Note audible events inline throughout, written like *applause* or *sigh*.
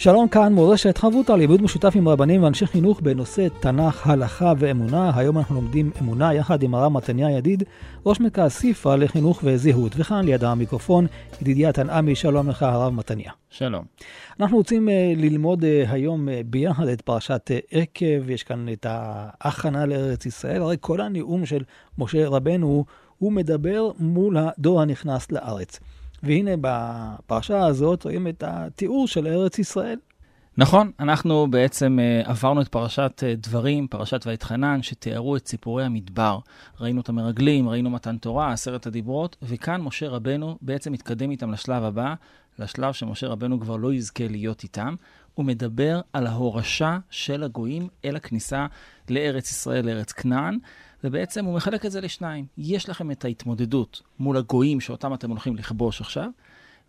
שלום כאן, מורשת חברותא לעיבוד משותף עם רבנים ואנשי חינוך בנושא תנ"ך, הלכה ואמונה. היום אנחנו לומדים אמונה יחד עם הרב מתניה ידיד, ראש מרכז סיפא לחינוך וזהות. וכאן ליד המיקרופון, ידידיה תנעמי, שלום לך הרב מתניה. שלום. אנחנו רוצים uh, ללמוד uh, היום uh, ביחד את פרשת uh, עקב, יש כאן את ההכנה לארץ ישראל. הרי כל הנאום של משה רבנו, הוא מדבר מול הדור הנכנס לארץ. והנה בפרשה הזאת רואים את התיאור של ארץ ישראל. נכון, אנחנו בעצם uh, עברנו את פרשת uh, דברים, פרשת ואתחנן, שתיארו את סיפורי המדבר. ראינו את המרגלים, ראינו מתן תורה, עשרת הדיברות, וכאן משה רבנו בעצם מתקדם איתם לשלב הבא, לשלב שמשה רבנו כבר לא יזכה להיות איתם. הוא מדבר על ההורשה של הגויים אל הכניסה לארץ ישראל, לארץ כנען. ובעצם הוא מחלק את זה לשניים. יש לכם את ההתמודדות מול הגויים שאותם אתם הולכים לכבוש עכשיו,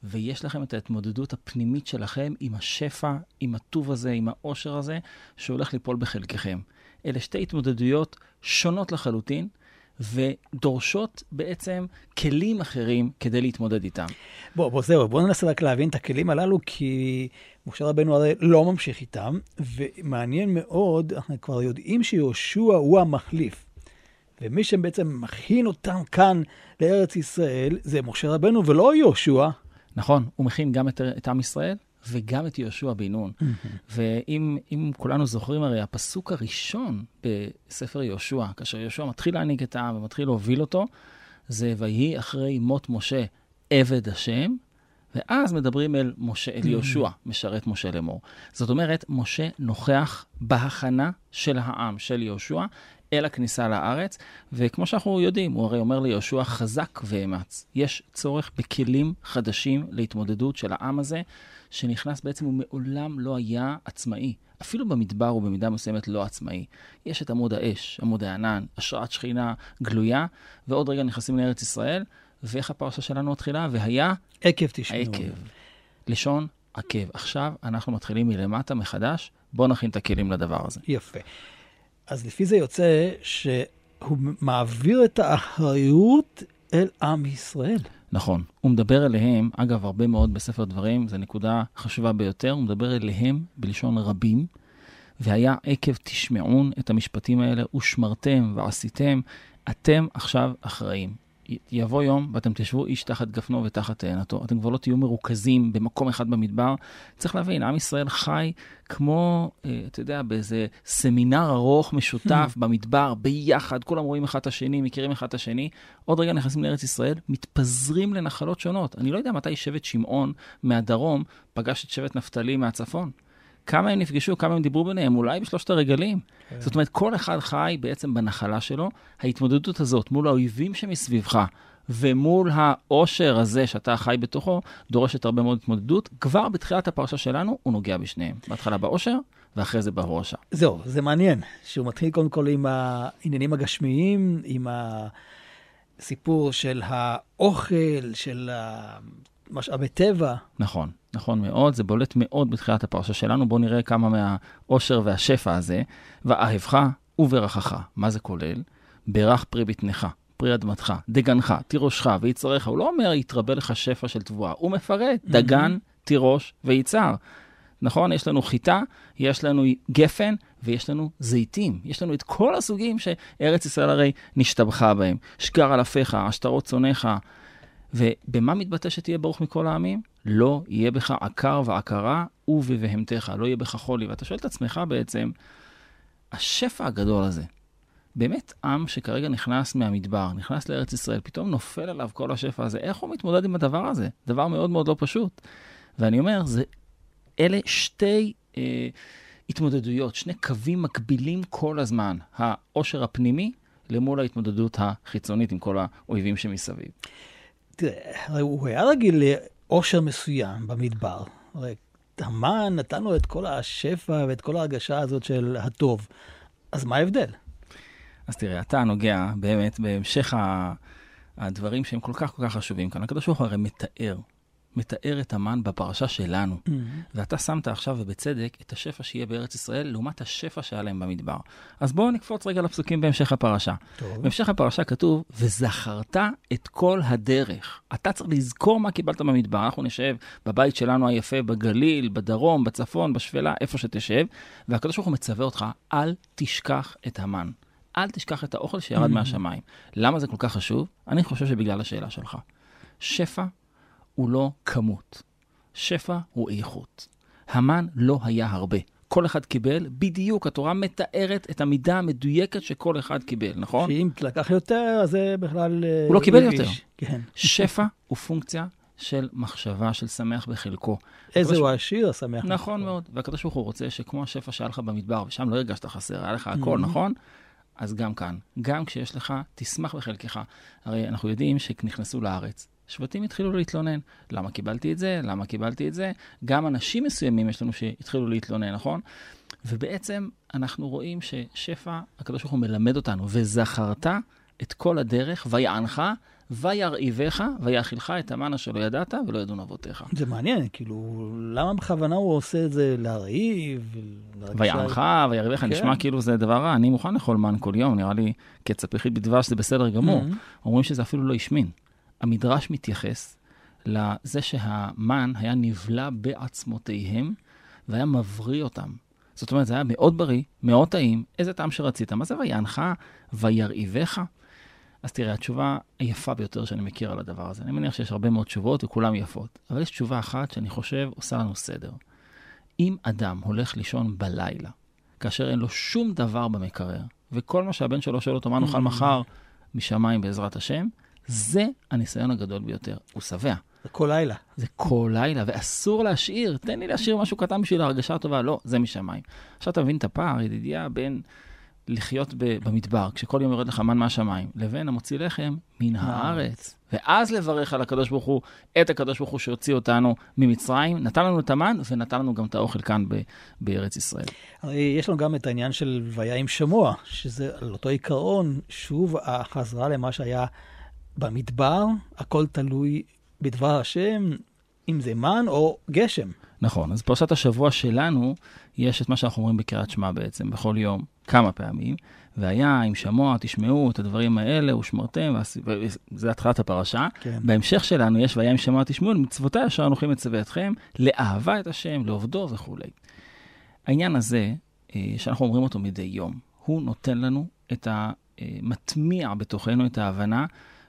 ויש לכם את ההתמודדות הפנימית שלכם עם השפע, עם הטוב הזה, עם העושר הזה, שהולך ליפול בחלקכם. אלה שתי התמודדויות שונות לחלוטין, ודורשות בעצם כלים אחרים כדי להתמודד איתם. בוא, בוא, זהו, בוא ננסה רק להבין את הכלים הללו, כי משה רבנו הרי לא ממשיך איתם, ומעניין מאוד, אנחנו כבר יודעים שיהושע הוא המחליף. ומי שבעצם מכין אותם כאן לארץ ישראל זה משה רבנו ולא יהושע. נכון, הוא מכין גם את, את עם ישראל וגם את יהושע בן נון. ואם כולנו זוכרים, הרי הפסוק הראשון בספר יהושע, כאשר יהושע מתחיל להנהיג את העם ומתחיל להוביל אותו, זה ויהי אחרי מות משה עבד השם, ואז מדברים אל משה, אל יהושע, משרת משה לאמור. זאת אומרת, משה נוכח בהכנה של העם, של יהושע, אל הכניסה לארץ, וכמו שאנחנו יודעים, הוא הרי אומר ליהושע, חזק ואמץ. יש צורך בכלים חדשים להתמודדות של העם הזה, שנכנס בעצם, הוא מעולם לא היה עצמאי. אפילו במדבר הוא במידה מסוימת לא עצמאי. יש את עמוד האש, עמוד הענן, השראת שכינה גלויה, ועוד רגע נכנסים לארץ ישראל, ואיך הפרשה שלנו מתחילה? והיה... עקב תשמעו. עקב. לשון עקב. עכשיו אנחנו מתחילים מלמטה מחדש, בואו נכין את הכלים לדבר הזה. יפה. אז לפי זה יוצא שהוא מעביר את האחריות אל עם ישראל. נכון. הוא מדבר אליהם, אגב, הרבה מאוד בספר דברים, זו נקודה חשובה ביותר, הוא מדבר אליהם בלשון רבים, והיה עקב תשמעון את המשפטים האלה, ושמרתם ועשיתם, אתם עכשיו אחראים. יבוא יום ואתם תשבו איש תחת גפנו ותחת תאנתו. אתם כבר לא תהיו מרוכזים במקום אחד במדבר. צריך להבין, עם ישראל חי כמו, אה, אתה יודע, באיזה סמינר ארוך משותף hmm. במדבר, ביחד, כולם רואים אחד את השני, מכירים אחד את השני. עוד רגע נכנסים לארץ ישראל, מתפזרים לנחלות שונות. אני לא יודע מתי שבט שמעון מהדרום פגש את שבט נפתלי מהצפון. כמה הם נפגשו, כמה הם דיברו ביניהם, אולי בשלושת הרגלים. כן. זאת אומרת, כל אחד חי בעצם בנחלה שלו. ההתמודדות הזאת מול האויבים שמסביבך ומול העושר הזה שאתה חי בתוכו, דורשת הרבה מאוד התמודדות. כבר בתחילת הפרשה שלנו הוא נוגע בשניהם. בהתחלה בעושר, ואחרי זה בהורשה. זהו, זה מעניין, שהוא מתחיל קודם כל עם העניינים הגשמיים, עם הסיפור של האוכל, של משאבי טבע. נכון, נכון מאוד, זה בולט מאוד בתחילת הפרשה שלנו. בואו נראה כמה מהעושר והשפע הזה. ואהבך וברכך, מה זה כולל? ברך פרי בטנך, פרי אדמתך, דגנך, תירושך ויצריך. הוא לא אומר יתרבה לך שפע של תבואה, הוא מפרט, דגן, תירוש ויצהר. נכון? יש לנו חיטה, יש לנו גפן ויש לנו זיתים. יש לנו את כל הסוגים שארץ ישראל הרי נשתבחה בהם. שגר על אפיך, עשתרות צונאיך, ובמה מתבטא שתהיה ברוך מכל העמים? לא יהיה בך עקר ועקרה ובבהמתך, לא יהיה בך חולי. ואתה שואל את עצמך בעצם, השפע הגדול הזה, באמת עם שכרגע נכנס מהמדבר, נכנס לארץ ישראל, פתאום נופל עליו כל השפע הזה, איך הוא מתמודד עם הדבר הזה? דבר מאוד מאוד לא פשוט. ואני אומר, זה, אלה שתי אה, התמודדויות, שני קווים מקבילים כל הזמן, העושר הפנימי למול ההתמודדות החיצונית עם כל האויבים שמסביב. תראה, הוא היה רגיל לעושר מסוים במדבר. הרי המן נתן לו את כל השפע ואת כל ההרגשה הזאת של הטוב. אז מה ההבדל? אז תראה, אתה נוגע באמת בהמשך. הדברים שהם כל כך כל כך חשובים כאן. הקדוש ברוך הוא הרי מתאר, מתאר את המן בפרשה שלנו. Mm-hmm. ואתה שמת עכשיו, ובצדק, את השפע שיהיה בארץ ישראל לעומת השפע שהיה להם במדבר. אז בואו נקפוץ רגע לפסוקים בהמשך הפרשה. טוב. בהמשך הפרשה כתוב, וזכרת את כל הדרך. אתה צריך לזכור מה קיבלת במדבר. אנחנו נשב בבית שלנו היפה, בגליל, בדרום, בצפון, בשפלה, איפה שתשב, והקדוש ברוך הוא מצווה אותך, אל תשכח את המן. אל תשכח את האוכל שירד Mm. מהשמיים. למה זה כל כך חשוב? אני חושב שבגלל השאלה שלך. שפע הוא לא כמות, שפע הוא איכות. המן לא היה הרבה. כל אחד קיבל, בדיוק התורה מתארת את המידה המדויקת שכל אחד קיבל, נכון? שאם לקח יותר, אז זה בכלל... אה, הוא לא קיבל. יותר. כן. שפע הוא פונקציה של מחשבה, של שמח בחלקו. איזה הוא עשיר, השמח. נכון. מאוד, והקדוש ברוך הוא רוצה שכמו השפע שהיה לך במדבר, ושם לא הרגשת חסר, היה לך הכל, Mhm. נכון? אז גם כאן, גם כשיש לך, תשמח בחלקך. הרי אנחנו יודעים שכנכנסו לארץ, שבטים התחילו להתלונן. למה קיבלתי את זה? למה קיבלתי את זה? גם אנשים מסוימים יש לנו שהתחילו להתלונן, נכון? ובעצם אנחנו רואים ששפע, הקדוש ברוך הוא מלמד אותנו, וזכרת את כל הדרך, ויענך, וירעיבך, ויאכילך את המן אשר לא ידעת ולא ידון אבותיך. זה מעניין, כאילו, למה בכוונה הוא עושה את זה להרעיב? ויענך וירעיבך, כן. נשמע כאילו זה דבר רע. אני מוכן לאכול מן כל יום, נראה לי יחיד בדבש זה בסדר גמור. Mhm. אומרים שזה אפילו לא השמין. המדרש מתייחס לזה שהמן היה נבלע בעצמותיהם והיה מבריא אותם. זאת אומרת, זה היה מאוד בריא, מאוד טעים, איזה טעם שרצית. מה זה ויענך וירעיבך? אז תראה, התשובה היפה ביותר שאני מכיר על הדבר הזה. אני מניח שיש הרבה מאוד תשובות וכולן יפות, אבל יש תשובה אחת שאני חושב עושה לנו סדר. אם אדם הולך לישון בלילה, כאשר אין לו שום דבר במקרר, וכל מה שהבן שלו שואל אותו, מה נאכל מחר משמיים בעזרת השם, זה הניסיון הגדול ביותר. הוא שבע. זה כל לילה. זה כל לילה, ואסור להשאיר. תן לי להשאיר משהו קטן בשביל ההרגשה הטובה. לא, זה משמיים. עכשיו אתה מבין את הפער, ידידיה, בין לחיות ב- במדבר, כשכל יום יורד לך מן מהשמיים, לבין המוציא לחם מן הארץ. ואז לברך על הקדוש ברוך הוא, את הקדוש ברוך הוא שהוציא אותנו ממצרים, נתן לנו את המן ונתן לנו גם את האוכל כאן ב- בארץ ישראל. יש לנו גם את העניין של ויה עם שמוע, שזה על אותו עיקרון, שוב החזרה למה שהיה במדבר, הכל תלוי בדבר השם, אם זה מן או גשם. נכון, אז פרשת השבוע שלנו, יש את מה שאנחנו אומרים בקריאת שמע בעצם, בכל יום, כמה פעמים. והיה, אם שמוע, תשמעו את הדברים האלה, ושמרתם, וזה התחלת הפרשה. כן. בהמשך שלנו יש, והיה אם שמוע, תשמעו, מצוותיי אשר אנוכי מצווה אתכם, לאהבה את השם, לעובדו וכולי. העניין הזה, אה, שאנחנו אומרים אותו מדי יום, הוא נותן לנו את ה... אה, מטמיע בתוכנו את ההבנה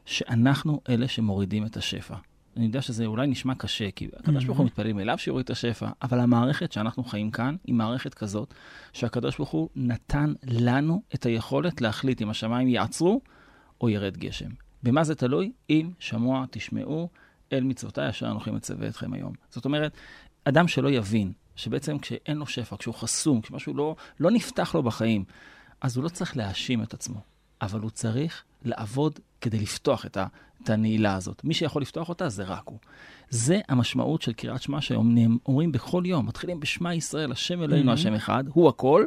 שאנחנו אלה שמורידים את השפע. אני יודע שזה אולי נשמע קשה, כי הקדוש ברוך הוא מתפללים אליו שיוריד את השפע, אבל המערכת שאנחנו חיים כאן היא מערכת כזאת, שהקדוש ברוך הוא נתן לנו את היכולת להחליט אם השמיים יעצרו או ירד גשם. במה זה תלוי? אם שמוע תשמעו אל מצוותיי אשר אנוכי מצווה אתכם היום. זאת אומרת, אדם שלא יבין שבעצם כשאין לו שפע, כשהוא חסום, כשמשהו לא, לא נפתח לו בחיים, אז הוא לא צריך להאשים את עצמו, אבל הוא צריך לעבוד כדי לפתוח את, ה, את הנעילה הזאת. מי שיכול לפתוח אותה זה רק הוא. זה המשמעות של קריאת שמע שאומרים בכל יום. מתחילים בשמע ישראל, השם אלוהינו, Mhm. השם אחד, הוא הכל,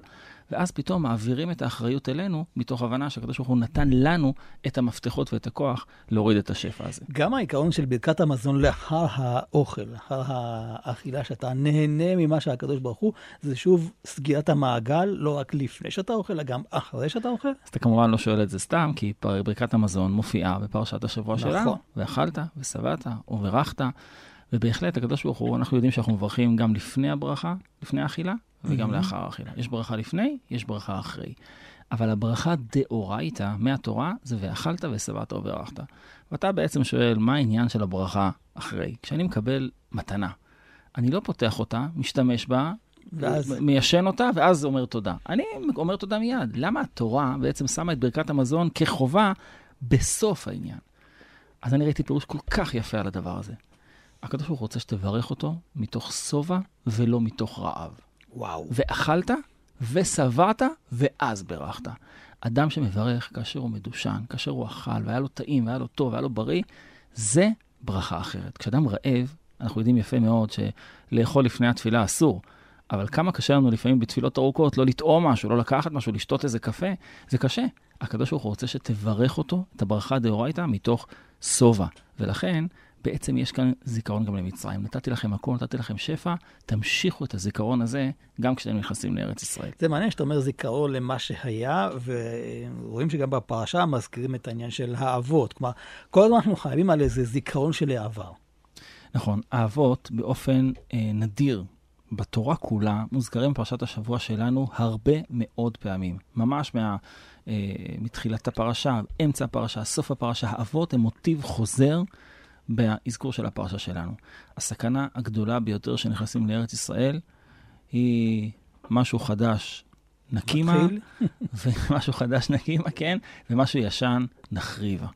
ואז פתאום מעבירים את האחריות אלינו, מתוך הבנה שהקדוש ברוך הוא נתן לנו את המפתחות ואת הכוח להוריד את השפע הזה. גם העיקרון של ברכת המזון לאחר האוכל, לאחר האכילה, שאתה נהנה ממה שהקדוש ברוך הוא, זה שוב סגירת המעגל, לא רק לפני שאתה אוכל, אלא גם אחרי שאתה אוכל. אז אתה כמובן לא שואל את זה סתם, כי ברכת המזון מופיעה בפרשת השבוע נכון. שלנו. ואכלת, ושבעת, וברכת, ובהחלט, הקדוש ברוך הוא, אנחנו יודעים שאנחנו מברכים גם לפני הברכה, לפני האכילה, וגם Mhm. לאחר האכילה. יש ברכה לפני, יש ברכה אחרי. אבל הברכה דאורייתא מהתורה זה ואכלת ושבעת וברכת. ואתה בעצם שואל, מה העניין של הברכה אחרי? כשאני מקבל מתנה, אני לא פותח אותה, משתמש בה, ואז- מיישן אותה, ואז אומר תודה. אני אומר תודה מיד. למה התורה בעצם שמה את ברכת המזון כחובה בסוף העניין? אז אני ראיתי פירוש כל כך יפה על הדבר הזה. הקדוש ברוך הוא רוצה שתברך אותו מתוך שובע ולא מתוך רעב. וואו. ואכלת ושבעת ואז ברכת. אדם שמברך כאשר הוא מדושן, כאשר הוא אכל והיה לו טעים והיה לו טוב והיה לו בריא, זה ברכה אחרת. כשאדם רעב, אנחנו יודעים יפה מאוד שלאכול לפני התפילה אסור, אבל כמה קשה לנו לפעמים בתפילות ארוכות לא לטעום משהו, לא לקחת משהו, לשתות איזה קפה, זה קשה. הקדוש ברוך הוא רוצה שתברך אותו, את הברכה דאורייתא, מתוך שובע. ולכן, בעצם יש כאן זיכרון גם למצרים. נתתי לכם הכל, נתתי לכם שפע, תמשיכו את הזיכרון הזה גם כשאתם נכנסים לארץ ישראל. זה מעניין שאתה אומר זיכרון למה שהיה, ורואים שגם בפרשה מזכירים את העניין של האבות. כלומר, כל הזמן אנחנו חייבים על איזה זיכרון של העבר. נכון, האבות באופן אה, נדיר בתורה כולה מוזכרים בפרשת השבוע שלנו הרבה מאוד פעמים. ממש מה, אה, מתחילת הפרשה, אמצע הפרשה, סוף הפרשה, האבות הם מוטיב חוזר באזכור של הפרשה שלנו. הסכנה הגדולה ביותר שנכנסים לארץ ישראל היא משהו חדש נקימה, *laughs* ומשהו חדש נקימה, כן, ומשהו ישן נחריבה.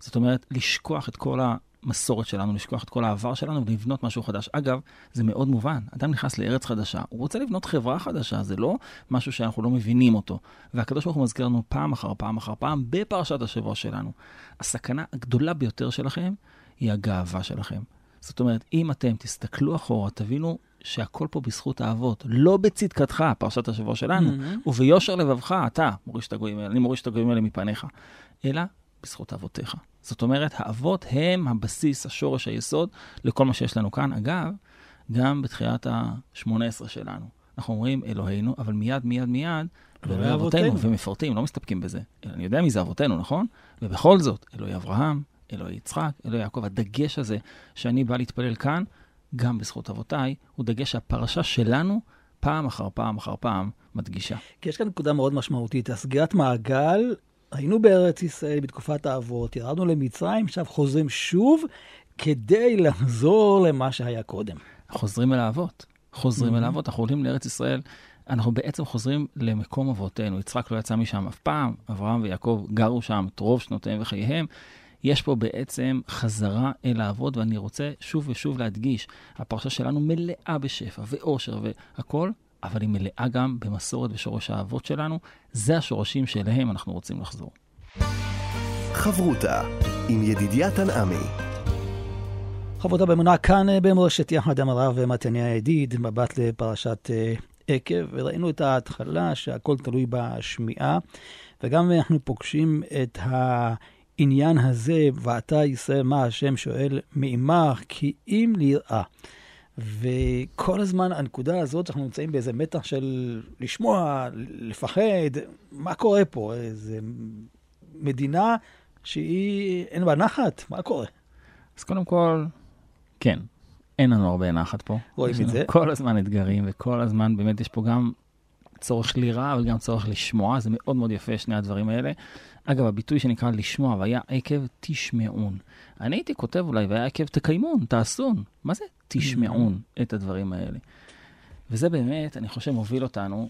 זאת אומרת, לשכוח את כל המסורת שלנו, לשכוח את כל העבר שלנו ולבנות משהו חדש. אגב, זה מאוד מובן, אדם נכנס לארץ חדשה, הוא רוצה לבנות חברה חדשה, זה לא משהו שאנחנו לא מבינים אותו. והקדוש ברוך הוא מזכיר לנו פעם אחר פעם אחר פעם בפרשת השבוע שלנו. הסכנה הגדולה ביותר שלכם היא הגאווה שלכם. זאת אומרת, אם אתם תסתכלו אחורה, תבינו שהכל פה בזכות האבות, לא בצדקתך, פרשת השבוע שלנו, mm-hmm. וביושר לבבך, אתה מוריש את הגויים האלה, אני מוריש את הגויים האלה מפניך, אלא בזכות אבותיך. זאת אומרת, האבות הם הבסיס, השורש, היסוד לכל מה שיש לנו כאן. אגב, גם בתחילת ה-18 שלנו. אנחנו אומרים אלוהינו, אבל מיד, מיד, מיד, אלוהי אבותינו, ומפרטים, לא מסתפקים בזה. אני יודע מי זה אבותינו, נכון? ובכל זאת, אלוהי אברהם, אלוהי יצחק, אלוהי יעקב. הדגש הזה שאני בא להתפלל כאן, גם בזכות אבותיי, הוא דגש שהפרשה שלנו, פעם אחר פעם אחר פעם, מדגישה. כי יש כאן נקודה מאוד משמעותית, הסגירת מעגל, היינו בארץ ישראל בתקופת האבות, ירדנו למצרים, עכשיו חוזרים שוב כדי לחזור למה שהיה קודם. חוזרים אל האבות, חוזרים mm-hmm. אל האבות, אנחנו עולים לארץ ישראל. אנחנו בעצם חוזרים למקום אבותינו. יצחק לא יצא משם אף פעם, אברהם ויעקב גרו שם את רוב שנותיהם וחייהם. יש פה בעצם חזרה אל האבות, ואני רוצה שוב ושוב להדגיש, הפרשה שלנו מלאה בשפע ואושר והכול, אבל היא מלאה גם במסורת ושורש האבות שלנו. זה השורשים שאליהם אנחנו רוצים לחזור. חברותה עם ידידיה תנעמי. חברותה באמונה כאן אה, במורשת יחד עם הרב מתניה ידיד, מבט לפרשת אה, עקב, וראינו את ההתחלה שהכל תלוי בשמיעה, וגם אנחנו פוגשים את ה... העניין הזה, ואתה ישראל מה השם שואל מעמך, כי אם ליראה. וכל הזמן הנקודה הזאת, אנחנו נמצאים באיזה מתח של לשמוע, לפחד, מה קורה פה? איזה מדינה שהיא, אין בה נחת, מה קורה? אז קודם כל, כן, אין לנו הרבה נחת פה. רואים את זה. כל הזמן אתגרים, וכל הזמן באמת יש פה גם צורך לירה, אבל גם צורך לשמוע, זה מאוד מאוד יפה, שני הדברים האלה. אגב, הביטוי שנקרא לשמוע, והיה עקב תשמעון. אני הייתי כותב אולי, והיה עקב תקיימון, תעשון. מה זה תשמעון את הדברים האלה? וזה באמת, אני חושב, מוביל אותנו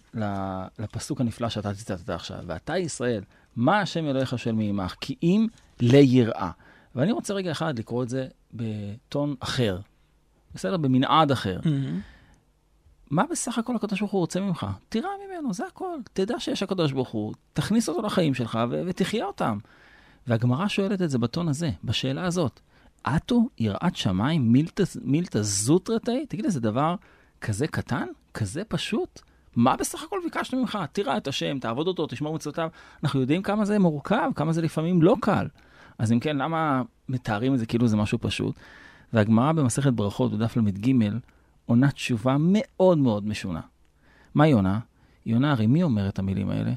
לפסוק הנפלא שאתה ציטטת עכשיו. ואתה ישראל, מה השם אלוהיך שואל מעמך? כי אם ליראה. ואני רוצה רגע אחד לקרוא את זה בטון אחר, בסדר? במנעד אחר. Mm-hmm. מה בסך הכל הקדוש ברוך הוא רוצה ממך? תירא ממנו, זה הכל. תדע שיש הקדוש ברוך הוא, תכניס אותו לחיים שלך ו- ותחיה אותם. והגמרא שואלת את זה בטון הזה, בשאלה הזאת. אטו יראת שמיים מילתא, מילתא זוטרתי? תגיד, זה דבר כזה קטן? כזה פשוט? מה בסך הכל ביקשנו ממך? תירא את השם, תעבוד אותו, תשמור מצוותיו. אנחנו יודעים כמה זה מורכב, כמה זה לפעמים לא קל. אז אם כן, למה מתארים את זה כאילו זה משהו פשוט? והגמרא במסכת ברכות, בדף ל"ג, עונה תשובה מאוד מאוד משונה. מה היא עונה? היא עונה, הרי מי אומר את המילים האלה?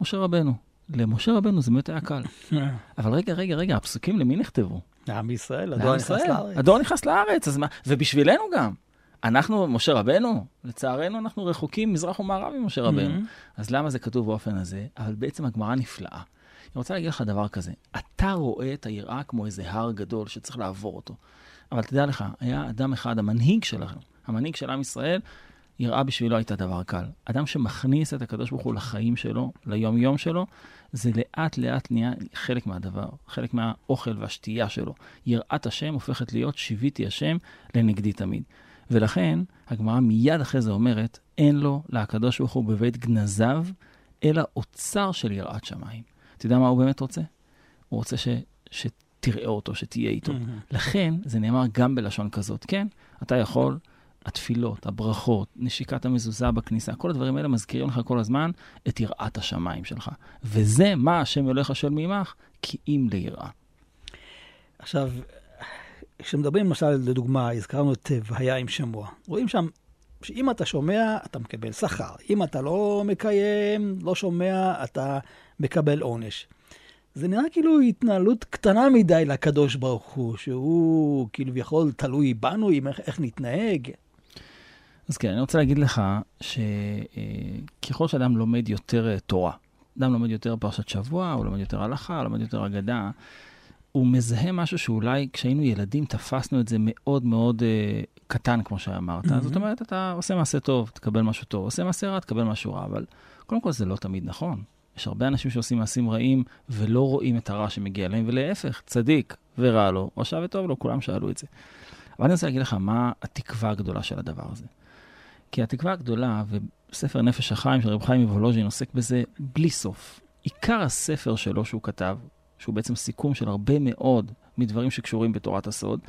משה רבנו. למשה רבנו זה באמת היה קל. *laughs* אבל רגע, רגע, רגע, הפסוקים למי נכתבו? לעם ישראל, הדור נכנס לארץ. הדור נכנס לארץ, אז מה? ובשבילנו גם. אנחנו, משה רבנו, לצערנו אנחנו רחוקים מזרח ומערב ממשה רבנו. אז למה זה כתוב באופן הזה? אבל בעצם הגמרא נפלאה. אני רוצה להגיד לך דבר כזה, אתה רואה את היראה כמו איזה הר גדול שצריך לעבור אותו. אבל תדע לך, היה אדם אחד, המנהיג שלנו, המנהיג של עם ישראל, יראה בשבילו הייתה דבר קל. אדם שמכניס את הקדוש ברוך הוא לחיים שלו, ליום-יום שלו, זה לאט לאט נהיה חלק מהדבר, חלק מהאוכל והשתייה שלו. יראת השם הופכת להיות שיוויתי השם לנגדי תמיד. ולכן, הגמרא מיד אחרי זה אומרת, אין לו לקדוש ברוך הוא בבית גנזיו, אלא אוצר של יראת שמיים. אתה יודע מה הוא באמת רוצה? הוא רוצה ש, ש, שתראה אותו, שתהיה איתו. לכן זה נאמר גם בלשון כזאת. כן, אתה יכול, התפילות, הברכות, נשיקת המזוזה בכניסה, כל הדברים האלה מזכירים לך כל הזמן את יראת השמיים שלך. וזה מה השם אלוהיך שואל מעמך, כי אם ליראה. עכשיו, כשמדברים למשל, לדוגמה, הזכרנו את והיה עם שמוע. רואים שם שאם אתה שומע, אתה מקבל שכר. אם אתה לא מקיים, לא שומע, אתה מקבל עונש. זה נראה כאילו התנהלות קטנה מדי לקדוש ברוך הוא, שהוא כביכול תלוי בנו, עם איך, איך נתנהג. אז כן, אני רוצה להגיד לך שככל שאדם לומד יותר אה, תורה, אדם לומד יותר פרשת שבוע, הוא לומד יותר הלכה, הוא לומד יותר אגדה, הוא מזהה משהו שאולי כשהיינו ילדים תפסנו את זה מאוד מאוד uh, קטן, כמו שאמרת. Mm-hmm. זאת אומרת, אתה עושה מעשה טוב, תקבל משהו טוב, עושה מעשה רע, תקבל משהו רע, אבל קודם כל זה לא תמיד נכון. יש הרבה אנשים שעושים מעשים רעים ולא רואים את הרע שמגיע להם, ולהפך, צדיק ורע לו, רשע וטוב לו, כולם שאלו את זה. אבל אני רוצה להגיד לך מה התקווה הגדולה של הדבר הזה. כי התקווה הגדולה, וספר נפש החיים של רב חיים מוולוז'ין עוסק בזה בלי סוף. עיקר הספר שלו שהוא כתב, שהוא בעצם סיכום של הרבה מאוד מדברים שקשורים בתורת הסוד,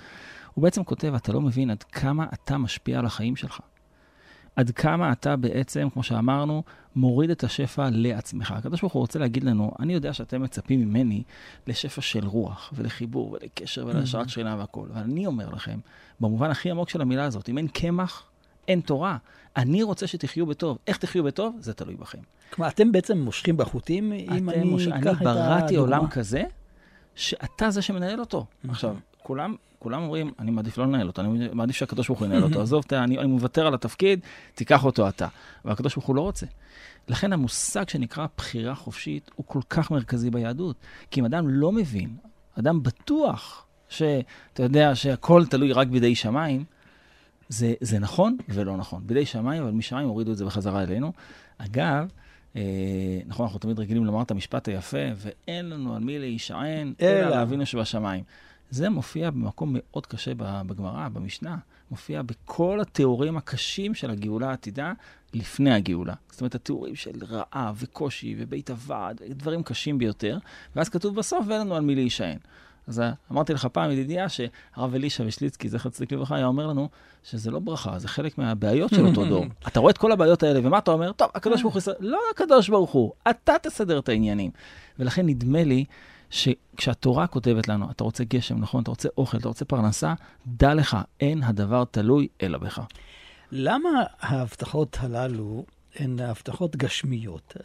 הוא בעצם כותב, אתה לא מבין עד כמה אתה משפיע על החיים שלך. עד כמה אתה בעצם, כמו שאמרנו, מוריד את השפע לעצמך. הקדוש ברוך הוא רוצה להגיד לנו, אני יודע שאתם מצפים ממני לשפע של רוח ולחיבור ולקשר ולהשארת שכינה והכול, אבל אני אומר לכם, במובן הכי עמוק של המילה הזאת, אם אין קמח, אין תורה. אני רוצה שתחיו בטוב. איך תחיו בטוב? זה תלוי בכם. כלומר, אתם בעצם מושכים בחוטים, אם אני מוש... אקח אני את הדוגמה. בראתי עולם כזה, שאתה זה שמנהל אותו. עכשיו, כולם, כולם אומרים, אני מעדיף לא לנהל אותו, אני מעדיף שהקדוש ברוך הוא ינהל אותו. עזוב, אני, אני מוותר על התפקיד, תיקח אותו אתה. אבל הקדוש ברוך הוא לא רוצה. לכן המושג שנקרא בחירה חופשית הוא כל כך מרכזי ביהדות. כי אם אדם לא מבין, אדם בטוח שאתה יודע שהכל תלוי רק בידי שמיים, זה, זה נכון ולא נכון. בידי שמיים, אבל משמיים הורידו את זה בחזרה אלינו. אגב, אה, נכון, אנחנו תמיד רגילים לומר את המשפט היפה, ואין לנו על מי להישען, אלא לאבינו שבשמיים. זה מופיע במקום מאוד קשה בגמרא, במשנה. מופיע בכל התיאורים הקשים של הגאולה העתידה לפני הגאולה. זאת אומרת, התיאורים של רעב וקושי ובית הוועד, דברים קשים ביותר, ואז כתוב בסוף, ואין לנו על מי להישען. אז אמרתי לך פעם, ידידיה, שהרב אלישע ושליצקי, זכר צדיק לברכה, היה אומר לנו שזה לא ברכה, זה חלק מהבעיות של אותו דור. *laughs* אתה רואה את כל הבעיות האלה, ומה אתה אומר? טוב, הקדוש ברוך הוא יסדר, לא הקדוש ברוך הוא, אתה תסדר את העניינים. ולכן נדמה לי שכשהתורה כותבת לנו, אתה רוצה גשם, נכון? אתה רוצה אוכל, אתה רוצה פרנסה, דע לך, אין הדבר תלוי אלא בך. למה ההבטחות הללו הן הבטחות גשמיות?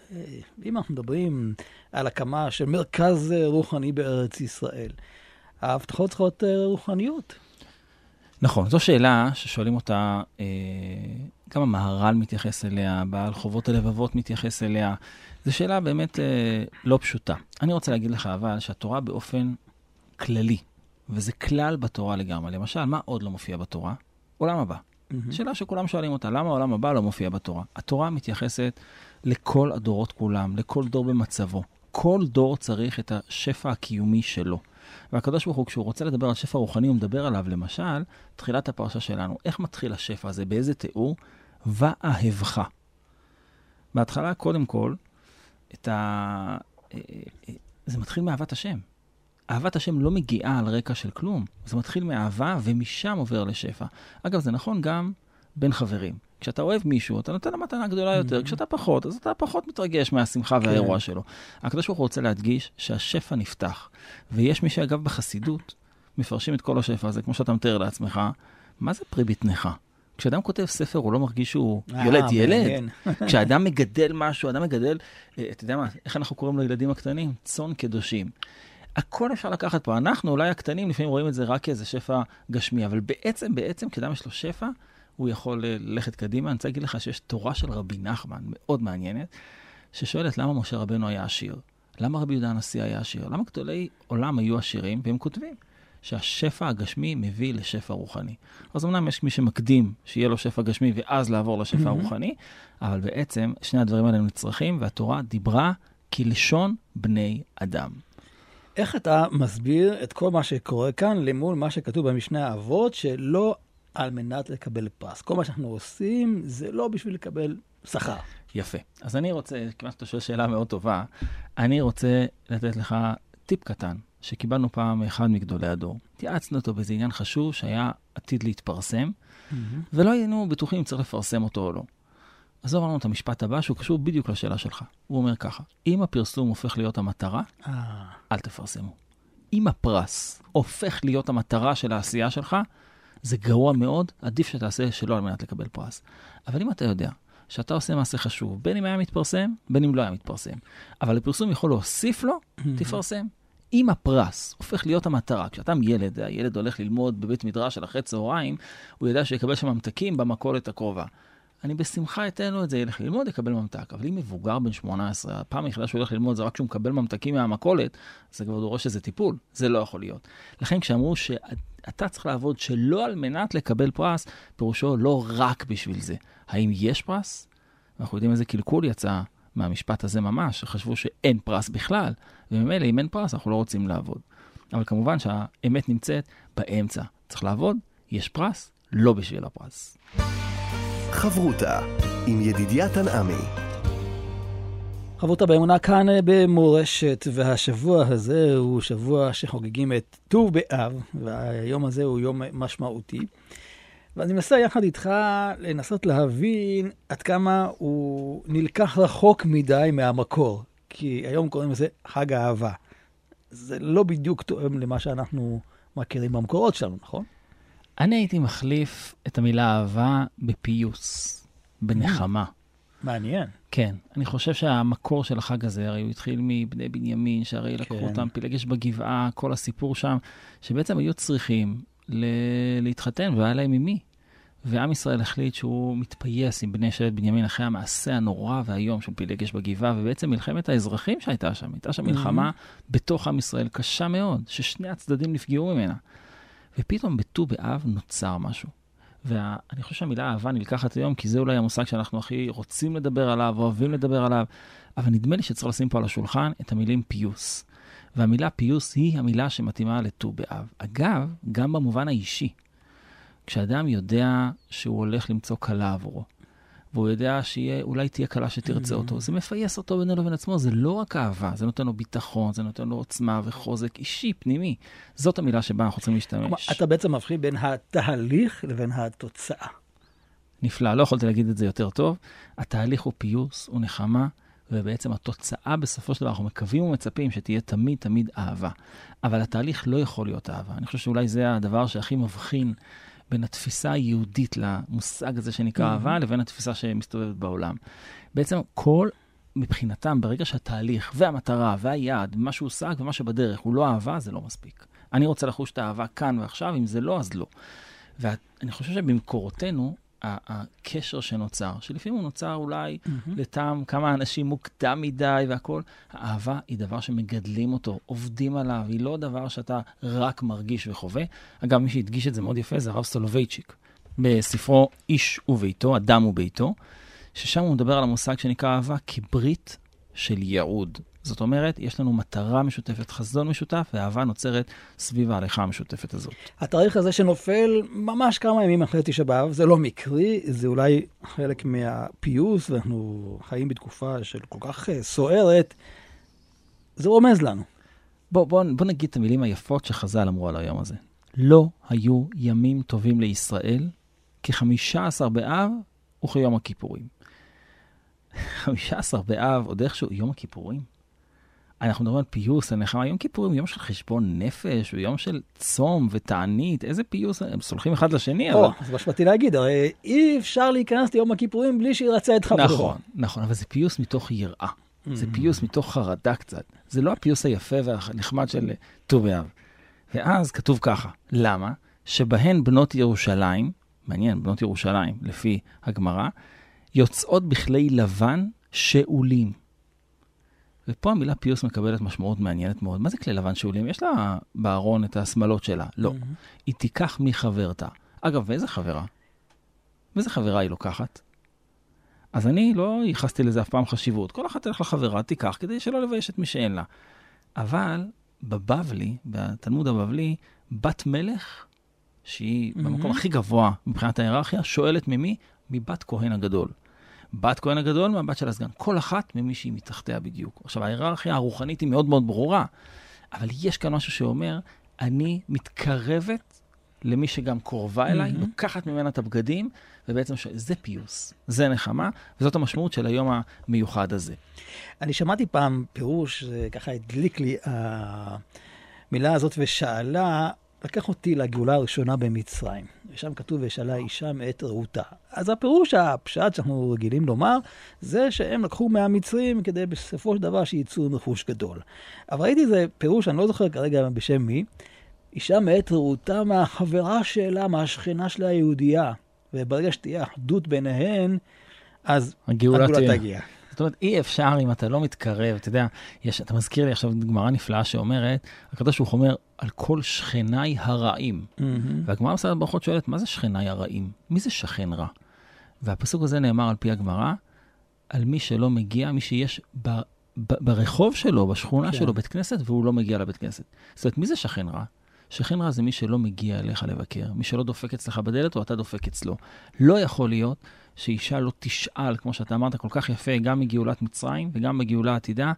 אם אנחנו מדברים על הקמה של מרכז רוחני בארץ ישראל, ההבטחות צריכות רוחניות. נכון, זו שאלה ששואלים אותה, אה, גם המהר"ל מתייחס אליה, בעל חובות הלבבות מתייחס אליה. זו שאלה באמת אה, לא פשוטה. אני רוצה להגיד לך אבל שהתורה באופן כללי, וזה כלל בתורה לגמרי, למשל, מה עוד לא מופיע בתורה? עולם הבא. Mm-hmm. שאלה שכולם שואלים אותה, למה העולם הבא לא מופיע בתורה? התורה מתייחסת לכל הדורות כולם, לכל דור במצבו. כל דור צריך את השפע הקיומי שלו. והקדוש ברוך הוא, כשהוא רוצה לדבר על שפע רוחני, הוא מדבר עליו, למשל, תחילת הפרשה שלנו. איך מתחיל השפע הזה? באיזה תיאור? ואהבך. בהתחלה, קודם כל, את ה... זה מתחיל מאהבת השם. אהבת השם לא מגיעה על רקע של כלום. זה מתחיל מאהבה ומשם עובר לשפע. אגב, זה נכון גם בין חברים. כשאתה אוהב מישהו, אתה נותן לו מתנה גדולה יותר. Mm-hmm. כשאתה פחות, אז אתה פחות מתרגש מהשמחה כן. והאירוע שלו. הקדוש ברוך הוא רוצה להדגיש שהשפע נפתח. ויש מי שאגב בחסידות מפרשים את כל השפע הזה, כמו שאתה מתאר לעצמך, מה זה פרי בטנך? כשאדם כותב ספר, הוא לא מרגיש שהוא אה, יולד ילד. *laughs* כשאדם מגדל משהו, אדם מגדל, אה, אתה יודע מה, איך אנחנו קוראים לילדים הקטנים? צאן קדושים. הכל אפשר לקחת פה. אנחנו, אולי הקטנים, לפעמים רואים את זה רק כאיזה שפע גשמי, אבל בעצם, בעצם, כשאדם יש לו שפע, הוא יכול אה, ללכת קדימה. אני רוצה להגיד לך שיש תורה של רבי נחמן, מאוד מעניינת, ששואלת למה משה רבנו היה עשיר? למה רבי יהודה הנשיא היה עשיר? למה גדולי עולם היו עשירים? והם כותבים שהשפע הגשמי מביא לשפע רוחני. אז אמנם יש מי שמקדים שיהיה לו שפע גשמי ואז לעבור לשפע mm-hmm. הרוחני, אבל בעצם שני הדברים האלה נצרכים, והתורה דיברה כלשון בני אדם. איך אתה מסביר את כל מה שקורה כאן למול מה שכתוב במשנה האבות, שלא על מנת לקבל פרס. כל מה שאנחנו עושים זה לא בשביל לקבל שכר. יפה. אז אני רוצה, כיוון שאתה שואל שאלה מאוד טובה, אני רוצה לתת לך טיפ קטן שקיבלנו פעם מאחד מגדולי הדור. התייעצנו אותו באיזה עניין חשוב שהיה עתיד להתפרסם, ולא היינו בטוחים אם צריך לפרסם אותו או לא. אמר לנו את המשפט הבא, שהוא קשור בדיוק לשאלה שלך. הוא אומר ככה, אם הפרסום הופך להיות המטרה, אה, אל תפרסמו. אם הפרס הופך להיות המטרה של העשייה שלך, זה גרוע מאוד, עדיף שתעשה שלא על מנת לקבל פרס. אבל אם אתה יודע שאתה עושה מעשה חשוב, בין אם היה מתפרסם, בין אם לא היה מתפרסם, אבל הפרסום יכול להוסיף לו, תפרסם. אם הפרס הופך להיות המטרה, כשאתה ילד, הילד הולך ללמוד בבית מדרש על אחרי צהריים, הוא יודע שיקבל שם ממתקים במכולת הקרובה. אני בשמחה אתן לו את זה, ילך ללמוד, יקבל ממתק. אבל אם מבוגר בן 18, הפעם היחידה שהוא הולך ללמוד זה רק כשהוא מקבל ממתקים מהמכולת, זה כבר דורש איזה טיפול. זה לא יכול להיות. לכן כשאמרו שאתה צריך לעבוד שלא על מנת לקבל פרס, פירושו לא רק בשביל זה. האם יש פרס? אנחנו יודעים איזה קלקול יצא מהמשפט הזה ממש, שחשבו שאין פרס בכלל, וממילא אם אין פרס אנחנו לא רוצים לעבוד. אבל כמובן שהאמת נמצאת באמצע. צריך לעבוד, יש פרס, לא בשביל הפרס. חברותה עם ידידיה תנעמי. חברותה באמונה כאן אה, במורשת, והשבוע הזה הוא שבוע שחוגגים את ט"ו באב, והיום הזה הוא יום משמעותי. ואני מנסה יחד איתך לנסות להבין עד כמה הוא נלקח רחוק מדי מהמקור. כי היום קוראים לזה חג האהבה. זה לא בדיוק תואם למה שאנחנו מכירים במקורות שלנו, נכון? אני הייתי מחליף את המילה אהבה בפיוס, בנחמה. מעניין. כן, אני חושב שהמקור של החג הזה, הרי הוא התחיל מבני בנימין, שהרי לקחו כן. אותם, פילגש בגבעה, כל הסיפור שם, שבעצם היו צריכים ל- להתחתן, והיה להם עם מי. ועם ישראל החליט שהוא מתפייס עם בני שבט בנימין אחרי המעשה הנורא והאיום של פילגש בגבעה, ובעצם מלחמת האזרחים שהייתה שם, הייתה שם מלחמה בתוך עם ישראל קשה מאוד, ששני הצדדים נפגעו ממנה. ופתאום בט"ו באב נוצר משהו. ואני חושב שהמילה אהבה נלקחת היום, כי זה אולי המושג שאנחנו הכי רוצים לדבר עליו, אוהבים לדבר עליו, אבל נדמה לי שצריך לשים פה על השולחן את המילים פיוס. והמילה פיוס היא המילה שמתאימה לט"ו באב. אגב, גם במובן האישי. כשאדם יודע שהוא הולך למצוא כלה עבורו, והוא יודע שאולי תהיה כלה שתרצה אותו, זה מפייס אותו בינו לבין עצמו, זה לא רק אהבה, זה נותן לו ביטחון, זה נותן לו עוצמה וחוזק אישי, פנימי. זאת המילה שבה אנחנו צריכים כלומר, להשתמש. אתה בעצם מבחין בין התהליך לבין התוצאה. נפלא, לא יכולתי להגיד את זה יותר טוב. התהליך הוא פיוס, הוא נחמה, ובעצם התוצאה בסופו של דבר, אנחנו מקווים ומצפים שתהיה תמיד תמיד אהבה. אבל התהליך לא יכול להיות אהבה. אני חושב שאולי זה הדבר שהכי מבחין בין התפיסה היהודית למושג הזה שנקרא אהבה, לבין התפיסה שמסתובבת בעולם. בעצם כל, מבחינתם, ברגע שהתהליך והמטרה והיעד, מה שהושג ומה שבדרך הוא לא אהבה, זה לא מספיק. אני רוצה לחוש את האהבה כאן ועכשיו, אם זה לא, אז לא. ואני חושב שבמקורותינו, הקשר שנוצר, שלפעמים הוא נוצר אולי לטעם כמה אנשים מוקדם מדי והכול, האהבה היא דבר שמגדלים אותו, עובדים עליו, היא לא דבר שאתה רק מרגיש וחווה. אגב, מי שהדגיש את זה מאוד יפה זה הרב סולובייצ'יק, בספרו איש וביתו, אדם וביתו, ששם הוא מדבר על המושג שנקרא אהבה כברית של ייעוד. זאת אומרת, יש לנו מטרה משותפת, חזון משותף, והאהבה נוצרת סביב ההליכה המשותפת הזאת. התאריך הזה שנופל ממש כמה ימים אחרי תשעה באב, זה לא מקרי, זה אולי חלק מהפיוס, ואנחנו חיים בתקופה של כל כך אה, סוערת. זה רומז לנו. בוא, בוא, בוא נגיד את המילים היפות שחז"ל אמרו על היום הזה. לא היו ימים טובים לישראל כ-15 באב וכיום הכיפורים. *laughs* 15 באב, עוד איכשהו, יום הכיפורים? אנחנו מדברים על פיוס, על נחמה, יום כיפורים, יום של חשבון נפש, הוא יום של צום ותענית, איזה פיוס, הם סולחים אחד לשני, או, אבל... אז מה שבאתי להגיד, הרי אי אפשר להיכנס ליום הכיפורים בלי שירצה את חברו. נכון, נכון, אבל זה פיוס מתוך יראה. זה פיוס מתוך חרדה קצת. זה לא הפיוס היפה והנחמד של ט"ו באב. ואז כתוב ככה, למה? שבהן בנות ירושלים, מעניין, בנות ירושלים, לפי הגמרא, יוצאות בכלי לבן שאולים. ופה המילה פיוס מקבלת משמעות מעניינת מאוד. מה זה כלי לבן שאולים? יש לה בארון את השמלות שלה. לא. היא תיקח מחברתה. אגב, ואיזה חברה? ואיזה חברה היא לוקחת? אז אני לא ייחסתי לזה אף פעם חשיבות. כל אחת תלך לחברה, תיקח, כדי שלא לבייש את מי שאין לה. אבל בבבלי, בתלמוד הבבלי, בת מלך, שהיא mm-hmm. במקום הכי גבוה מבחינת ההיררכיה, שואלת ממי? מבת כהן הגדול. בת כהן הגדול מהבת של הסגן. כל אחת ממי שהיא מתחתיה בדיוק. עכשיו, ההיררכיה הרוחנית היא מאוד מאוד ברורה, אבל יש כאן משהו שאומר, אני מתקרבת למי שגם קרובה אליי, Mhm. לוקחת ממנה את הבגדים, ובעצם ש... זה פיוס, זה נחמה, וזאת המשמעות של היום המיוחד הזה. אני שמעתי פעם פירוש, זה ככה הדליק לי המילה הזאת, ושאלה, לקח אותי לגאולה הראשונה במצרים. ושם כתוב, ושאלה אישה מאת רעותה. אז הפירוש, הפשט שאנחנו רגילים לומר, זה שהם לקחו מהמצרים כדי בסופו של דבר שייצאו רכוש גדול. אבל ראיתי איזה פירוש, אני לא זוכר כרגע בשם מי, אישה מאת רעותה מהחברה שלה, מהשכנה שלה היהודייה. וברגע שתהיה אחדות ביניהן, אז הגאולה הגאולה. תגיע. זאת אומרת, אי אפשר אם אתה לא מתקרב, אתה יודע, יש, אתה מזכיר לי עכשיו גמרא נפלאה שאומרת, הקדוש ברוך הוא אומר, על כל שכניי הרעים. מהמם. והגמרא בסדר ברכות שואלת, מה זה שכניי הרעים? מי זה שכן רע? והפסוק הזה נאמר על פי הגמרא, על מי שלא מגיע, מי שיש ב, ב, ברחוב שלו, בשכונה כן. שלו, בית כנסת, והוא לא מגיע לבית כנסת. זאת אומרת, מי זה שכן רע? שכן רע זה מי שלא מגיע אליך לבקר, מי שלא דופק אצלך בדלת או אתה דופק אצלו. לא יכול להיות שאישה לא תשאל, כמו שאתה אמרת כל כך יפה, גם מגאולת מצרים וגם בגאולה עתידה,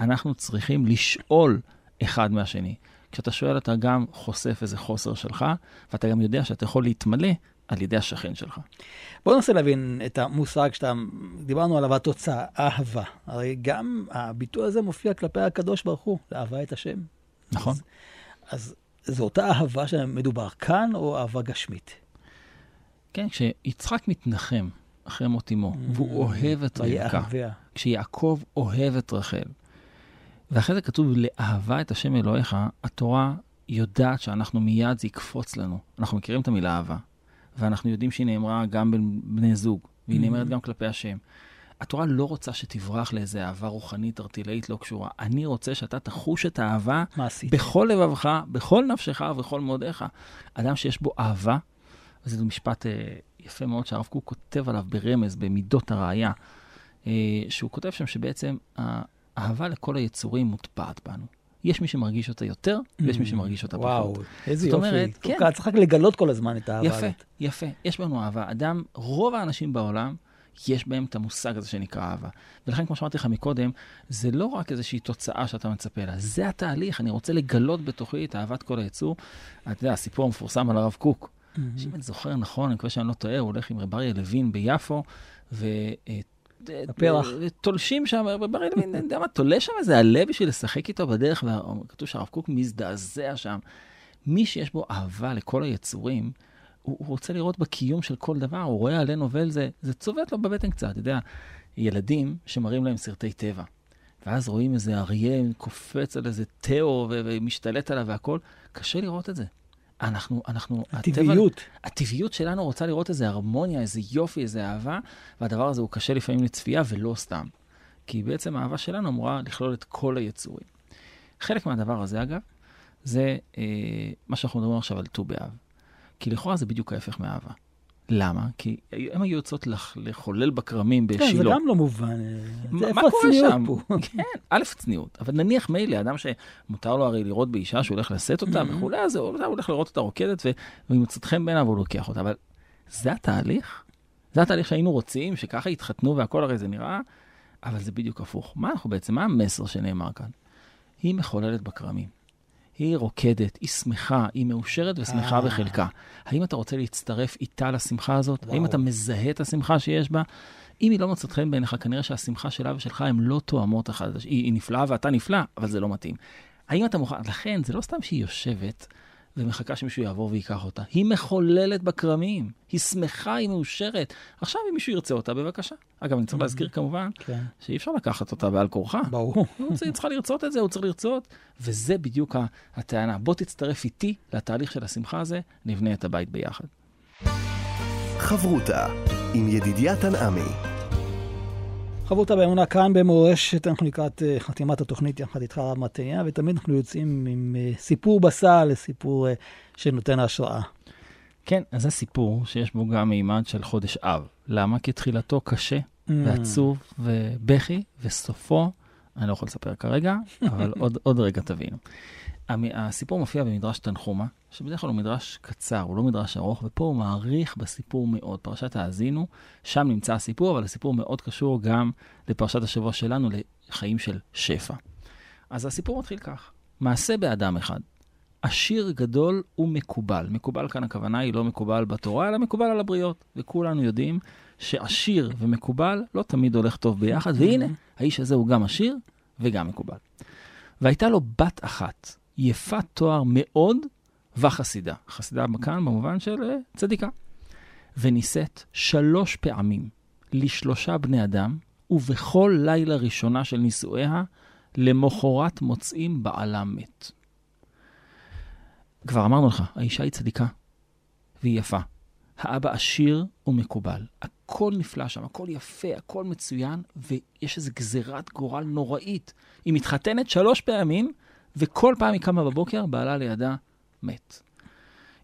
אנחנו צריכים לשאול אחד מהשני. כשאתה שואל, אתה גם חושף איזה חוסר שלך, ואתה גם יודע שאתה יכול להתמלא על ידי השכן שלך. בואו ננסה להבין את המושג שאתה, דיברנו עליו, התוצאה, אהבה. הרי גם הביטוי הזה מופיע כלפי הקדוש ברוך הוא, לאהבה את השם. נכון? אז, אז זו אותה אהבה שמדובר כאן, או אהבה גשמית? כן, כשיצחק מתנחם אחרי מות אמו, והוא אוהב את רבקה. כשיעקב אוהב את רחל, ואחרי זה כתוב, לאהבה את השם אלוהיך, התורה יודעת שאנחנו מיד, זה יקפוץ לנו. אנחנו מכירים את המילה אהבה, ואנחנו יודעים שהיא נאמרה גם בין בני זוג, והיא נאמרת גם כלפי השם. התורה לא רוצה שתברח לאיזה אהבה רוחנית, ארטילאית, לא קשורה. אני רוצה שאתה תחוש את האהבה מה עשית? בכל לבבך, בכל נפשך ובכל מאודיך. אדם שיש בו אהבה, וזה משפט אה, יפה מאוד שהרב קוק כותב עליו ברמז, במידות הראייה, אה, שהוא כותב שם שבעצם האהבה לכל היצורים מוטבעת בנו. יש מי שמרגיש אותה יותר, ויש מי שמרגיש אותה וואו, פחות. איזה זאת יופי. אומרת, כן. כן. צריך רק לגלות כל הזמן את האהבה יפה, הזאת. יפה. יש בנו אהבה. אדם, רוב האנשים בעולם, יש בהם את המושג הזה שנקרא אהבה. ולכן, כמו שאמרתי לך מקודם, זה לא רק איזושהי תוצאה שאתה מצפה לה, זה התהליך. אני רוצה לגלות בתוכי את אהבת כל היצור. אתה יודע, הסיפור המפורסם על הרב קוק, שאם אני זוכר נכון, אני מקווה שאני לא טועה, הוא הולך עם רב אריה לוין ביפו, ו... אה, בפרח. תולשים שם, רב אריה לוין, אתה יודע מה, תולה שם איזה עלה בשביל לשחק איתו בדרך, וכתוב שהרב קוק מזדעזע שם. מי שיש בו אהבה לכל היצורים, הוא, רוצה לראות בקיום של כל דבר, הוא רואה עלה נובל, זה, זה צובט לו בבטן קצת, אתה יודע, ילדים שמראים להם סרטי טבע, ואז רואים איזה אריה קופץ על איזה תאו ו- ומשתלט עליו והכל, קשה לראות את זה. אנחנו, אנחנו, הטבעיות. הטבע, הטבעיות שלנו רוצה לראות איזה הרמוניה, איזה יופי, איזה אהבה, והדבר הזה הוא קשה לפעמים לצפייה ולא סתם. כי בעצם האהבה שלנו אמורה לכלול את כל היצורים. חלק מהדבר הזה, אגב, זה אה, מה שאנחנו מדברים עכשיו על ט"ו באב. כי לכאורה זה בדיוק ההפך מאהבה. למה? כי הם היו יוצאות לח, לחולל בכרמים כן, זה בשילה. גם לא מובן. מה זה איפה קורה הצניעות שם? פה? *laughs* כן, א', צניעות. אבל נניח מילא, אדם שמותר לו הרי לראות באישה שהוא הולך לשאת אותה Mhm. וכולי, אז הוא הולך לראות אותה רוקדת, ו- והיא מוצאת חן בעיניו והוא לוקח אותה. אבל זה התהליך? זה התהליך שהיינו רוצים, שככה יתחתנו והכל הרי זה נראה, אבל זה בדיוק הפוך. מה אנחנו בעצם, מה המסר שנאמר כאן? היא מחוללת בכרמים. היא רוקדת, היא שמחה, היא מאושרת ושמחה אה. בחלקה. האם אתה רוצה להצטרף איתה לשמחה הזאת? וואו. האם אתה מזהה את השמחה שיש בה? אם היא לא מוצאת חן בעיניך, כנראה שהשמחה שלה ושלך הן לא תואמות אחת. היא, היא נפלאה ואתה נפלא, אבל זה לא מתאים. האם אתה מוכן? לכן, זה לא סתם שהיא יושבת ומחכה שמישהו יעבור ויקח אותה. היא מחוללת בכרמים, היא שמחה, היא מאושרת. עכשיו, אם מישהו ירצה אותה, בבקשה. אגב, אני צריך להזכיר כמובן כן, שאי אפשר לקחת אותה בעל כורחה. ברור. הוא צריך- היא צריכה לרצות את זה, הוא צריך לרצות, וזה בדיוק הטענה. בוא תצטרף איתי לתהליך של השמחה הזה, נבנה את הבית ביחד. חברותה עם ידידיה תנעמי. חברותה באמונה כאן במורשת, אנחנו לקראת אה, חתימת התוכנית יחד איתך רב מתניה, ותמיד אנחנו יוצאים עם אה, סיפור בסל, סיפור אה, שנותן השראה. כן, אז זה סיפור שיש בו גם מימד של חודש אב. למה? כי תחילתו קשה Mm. ועצוב ובכי, וסופו, אני לא יכול לספר כרגע, אבל עוד, עוד רגע תבינו. הסיפור מופיע במדרש תנחומה, שבדרך כלל הוא מדרש קצר, הוא לא מדרש ארוך, ופה הוא מעריך בסיפור מאוד. פרשת האזינו, שם נמצא הסיפור, אבל הסיפור מאוד קשור גם לפרשת השבוע שלנו, לחיים של שפע. אז הסיפור מתחיל כך. מעשה באדם אחד. עשיר גדול ומקובל. מקובל כאן הכוונה היא לא מקובל בתורה, אלא מקובל על הבריות. וכולנו יודעים שעשיר ומקובל לא תמיד הולך טוב ביחד, והנה, האיש הזה הוא גם עשיר וגם מקובל. והייתה לו בת אחת, יפת תואר מאוד וחסידה. חסידה כאן במובן של אה, צדיקה. ונישאת שלוש פעמים לשלושה בני אדם, ובכל לילה ראשונה של נישואיה, למחרת מוצאים בעלה מת. כבר אמרנו לך, האישה היא צדיקה, והיא יפה. האבא עשיר ומקובל. הכל נפלא שם, הכל יפה, הכל מצוין, ויש איזו גזירת גורל נוראית. היא מתחתנת שלוש פעמים, וכל פעם היא קמה בבוקר, בעלה לידה מת.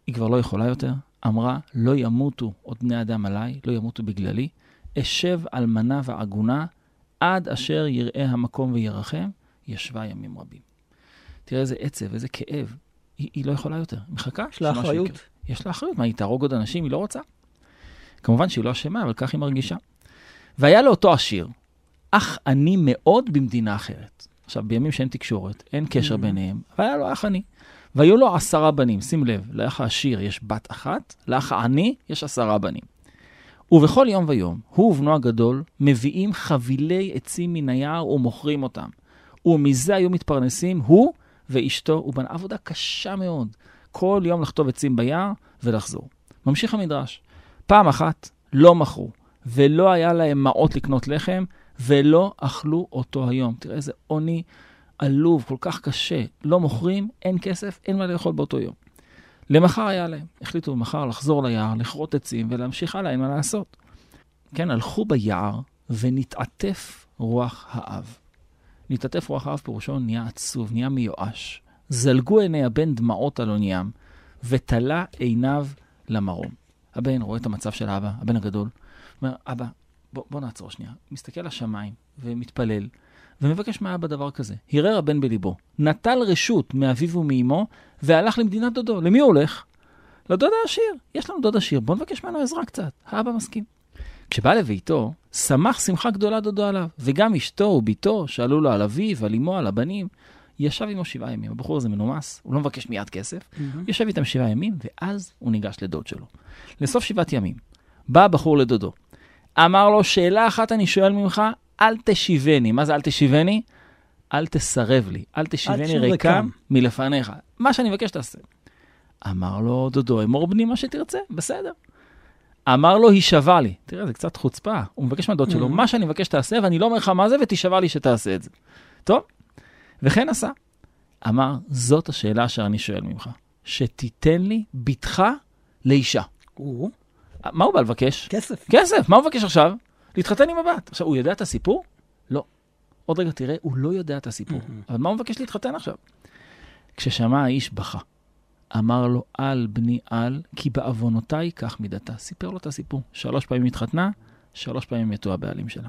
היא כבר לא יכולה יותר, אמרה, לא ימותו עוד בני אדם עליי, לא ימותו בגללי, אשב אלמנה ועגונה עד אשר יראה המקום וירחם, ישבה ימים רבים. תראה איזה עצב, איזה כאב. היא, היא לא יכולה יותר, היא מחכה. יש לה אחריות. יקרה. יש לה אחריות, מה, היא תהרוג עוד אנשים? היא לא רוצה. כמובן שהיא לא אשמה, אבל כך היא מרגישה. והיה לאותו עשיר, אח עני מאוד במדינה אחרת. עכשיו, בימים שאין תקשורת, אין קשר ביניהם, אבל היה לו אח עני. והיו לו עשרה בנים, שים לב, לאח העשיר יש בת אחת, לאח העני יש עשרה בנים. ובכל יום ויום, הוא ובנו הגדול מביאים חבילי עצים מן היער ומוכרים אותם. ומזה היו מתפרנסים הוא ואשתו ובנה. עבודה קשה מאוד. כל יום לחטוב עצים ביער ולחזור. ממשיך המדרש. פעם אחת לא מכרו, ולא היה להם מעות לקנות לחם, ולא אכלו אותו היום. תראה איזה עוני עלוב, כל כך קשה. לא מוכרים, אין כסף, אין מה לאכול באותו יום. למחר היה להם. החליטו מחר לחזור ליער, לכרות עצים ולהמשיך הלאה, אין מה לעשות. כן, הלכו ביער ונתעטף רוח האב. נתעטף רוח האב פירושו נהיה עצוב, נהיה מיואש. זלגו עיני הבן דמעות על עוניים, ותלה עיניו למרום. הבן רואה את המצב של האבא, הבן הגדול, אומר, אבא, בוא, בוא נעצור שנייה. מסתכל לשמיים ומתפלל, ומבקש מהאבא דבר כזה. הרהר הבן בליבו, נטל רשות מאביו ומאמו, והלך למדינת דודו. למי הוא הולך? לדוד העשיר. יש לנו דוד עשיר, בוא נבקש ממנו עזרה קצת. האבא מסכים. כשבא לביתו, שמח שמחה גדולה דודו עליו, וגם אשתו וביתו שאלו לו על אביו, על אמו, על הבנים. ישב עמו שבעה ימים, הבחור הזה מנומס, הוא לא מבקש מיד כסף, mm-hmm. יושב איתם שבעה ימים, ואז הוא ניגש לדוד שלו. לסוף שבעת ימים, בא הבחור לדודו, אמר לו, שאלה אחת אני שואל ממך, אל תשיבני. מה זה אל תשיבני? אל תסרב לי, אל תשיבני ריקם מלפניך. מה שאני מבקש תעשה. אמר לו דודו, אמור בני מה שתרצה, בסדר. אמר לו, הישבע לי. תראה, זה קצת חוצפה. הוא מבקש מהדוד שלו, מה שאני מבקש תעשה, ואני לא אומר לך מה זה, ותישבע לי שתעשה את זה. טוב, וכן עשה. אמר, זאת השאלה אשר אני שואל ממך, שתיתן לי בתך לאישה. מה הוא בא לבקש? כסף. כסף, מה הוא מבקש עכשיו? להתחתן עם הבת. עכשיו, הוא יודע את הסיפור? לא. עוד רגע תראה, הוא לא יודע את הסיפור. אבל מה הוא מבקש להתחתן עכשיו? כששמע האיש בכה. אמר לו, אל בני אל, כי בעוונותיי כך מידתה. סיפר לו את הסיפור. שלוש פעמים התחתנה, שלוש פעמים מתו הבעלים שלה.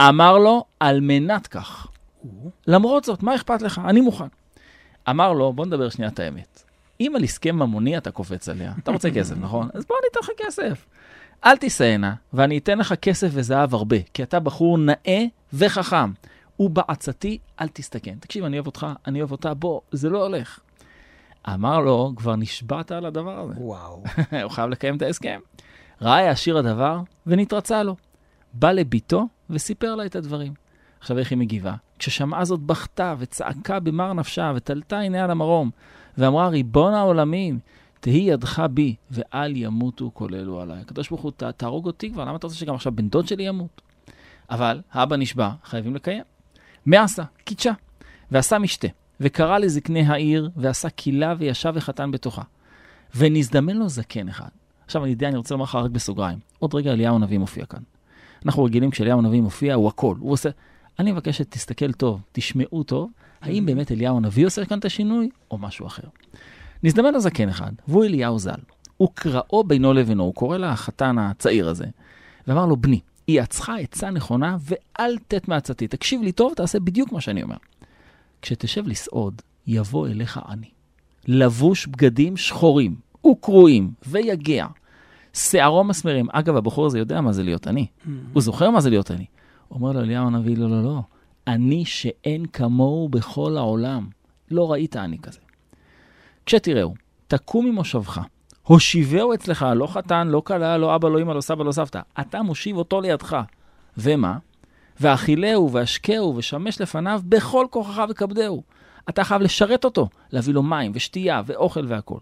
אמר לו, על מנת כך. למרות זאת, מה אכפת לך? אני מוכן. אמר לו, בוא נדבר שנייה את האמת. אם על הסכם ממוני אתה קופץ עליה, אתה רוצה כסף, נכון? אז בוא אני אתן לך כסף. אל תישאנה, ואני אתן לך כסף וזהב הרבה, כי אתה בחור נאה וחכם. ובעצתי אל תסתכן. תקשיב, אני אוהב אותך, אני אוהב אותה, בוא, זה לא הולך. אמר לו, כבר נשבעת על הדבר הזה. וואו. *laughs* הוא חייב לקיים את ההסכם. ראה העשיר הדבר ונתרצה לו. בא לביתו וסיפר לה את הדברים. עכשיו איך היא מגיבה? כששמעה זאת בכתה וצעקה במר נפשה ותלתה עיניה למרום, ואמרה, ריבון העולמים, תהי ידך בי, ואל ימותו כל אלו עליי. הקדוש ברוך הוא, תהרוג אותי כבר, למה אתה רוצה שגם עכשיו בן דוד שלי ימות? אבל האבא נשבע, חייבים לקיים. מה עשה? קידשה. ועשה משתה, וקרא לזקני העיר, ועשה קילה וישב וחתן בתוכה. ונזדמן לו זקן אחד. עכשיו, אני יודע, אני רוצה לומר לך רק בסוגריים. עוד רגע אליהו הנביא מופיע כאן. אנחנו רגילים כשאליהו הנביא מופיע, הוא הכל. הוא עושה... אני מבקש שתסתכל טוב, תשמעו טוב, האם באמת אליהו הנביא עושה כאן את השינוי, או משהו אחר. נזדמן לו זקן אחד, והוא אליהו ז"ל. הוא קראו בינו לבינו, הוא קורא לחתן הצעיר הזה, ואמר לו, בני, היא עצך עצה נכונה, ואל תת מעצתי. תקשיב לי טוב, תעשה בדיוק מה שאני אומר. כשתשב לסעוד, יבוא אליך עני. לבוש בגדים שחורים וקרועים ויגע, שערו מסמרים. אגב, הבחור הזה יודע מה זה להיות עני. הוא זוכר מה זה להיות עני. אומר לו אליהו הנביא, לא, לא, לא. אני שאין כמוהו בכל העולם. לא ראית אני כזה. כשתראו, תקום ממושבך, הושיבהו אצלך, לא חתן, לא כלה, לא אבא, לא אמא, לא סבא, לא סבתא. אתה מושיב אותו לידך. ומה? ואכילהו והשקהו ושמש לפניו בכל כוחך וכבדהו. אתה חייב לשרת אותו, להביא לו מים ושתייה ואוכל והכול.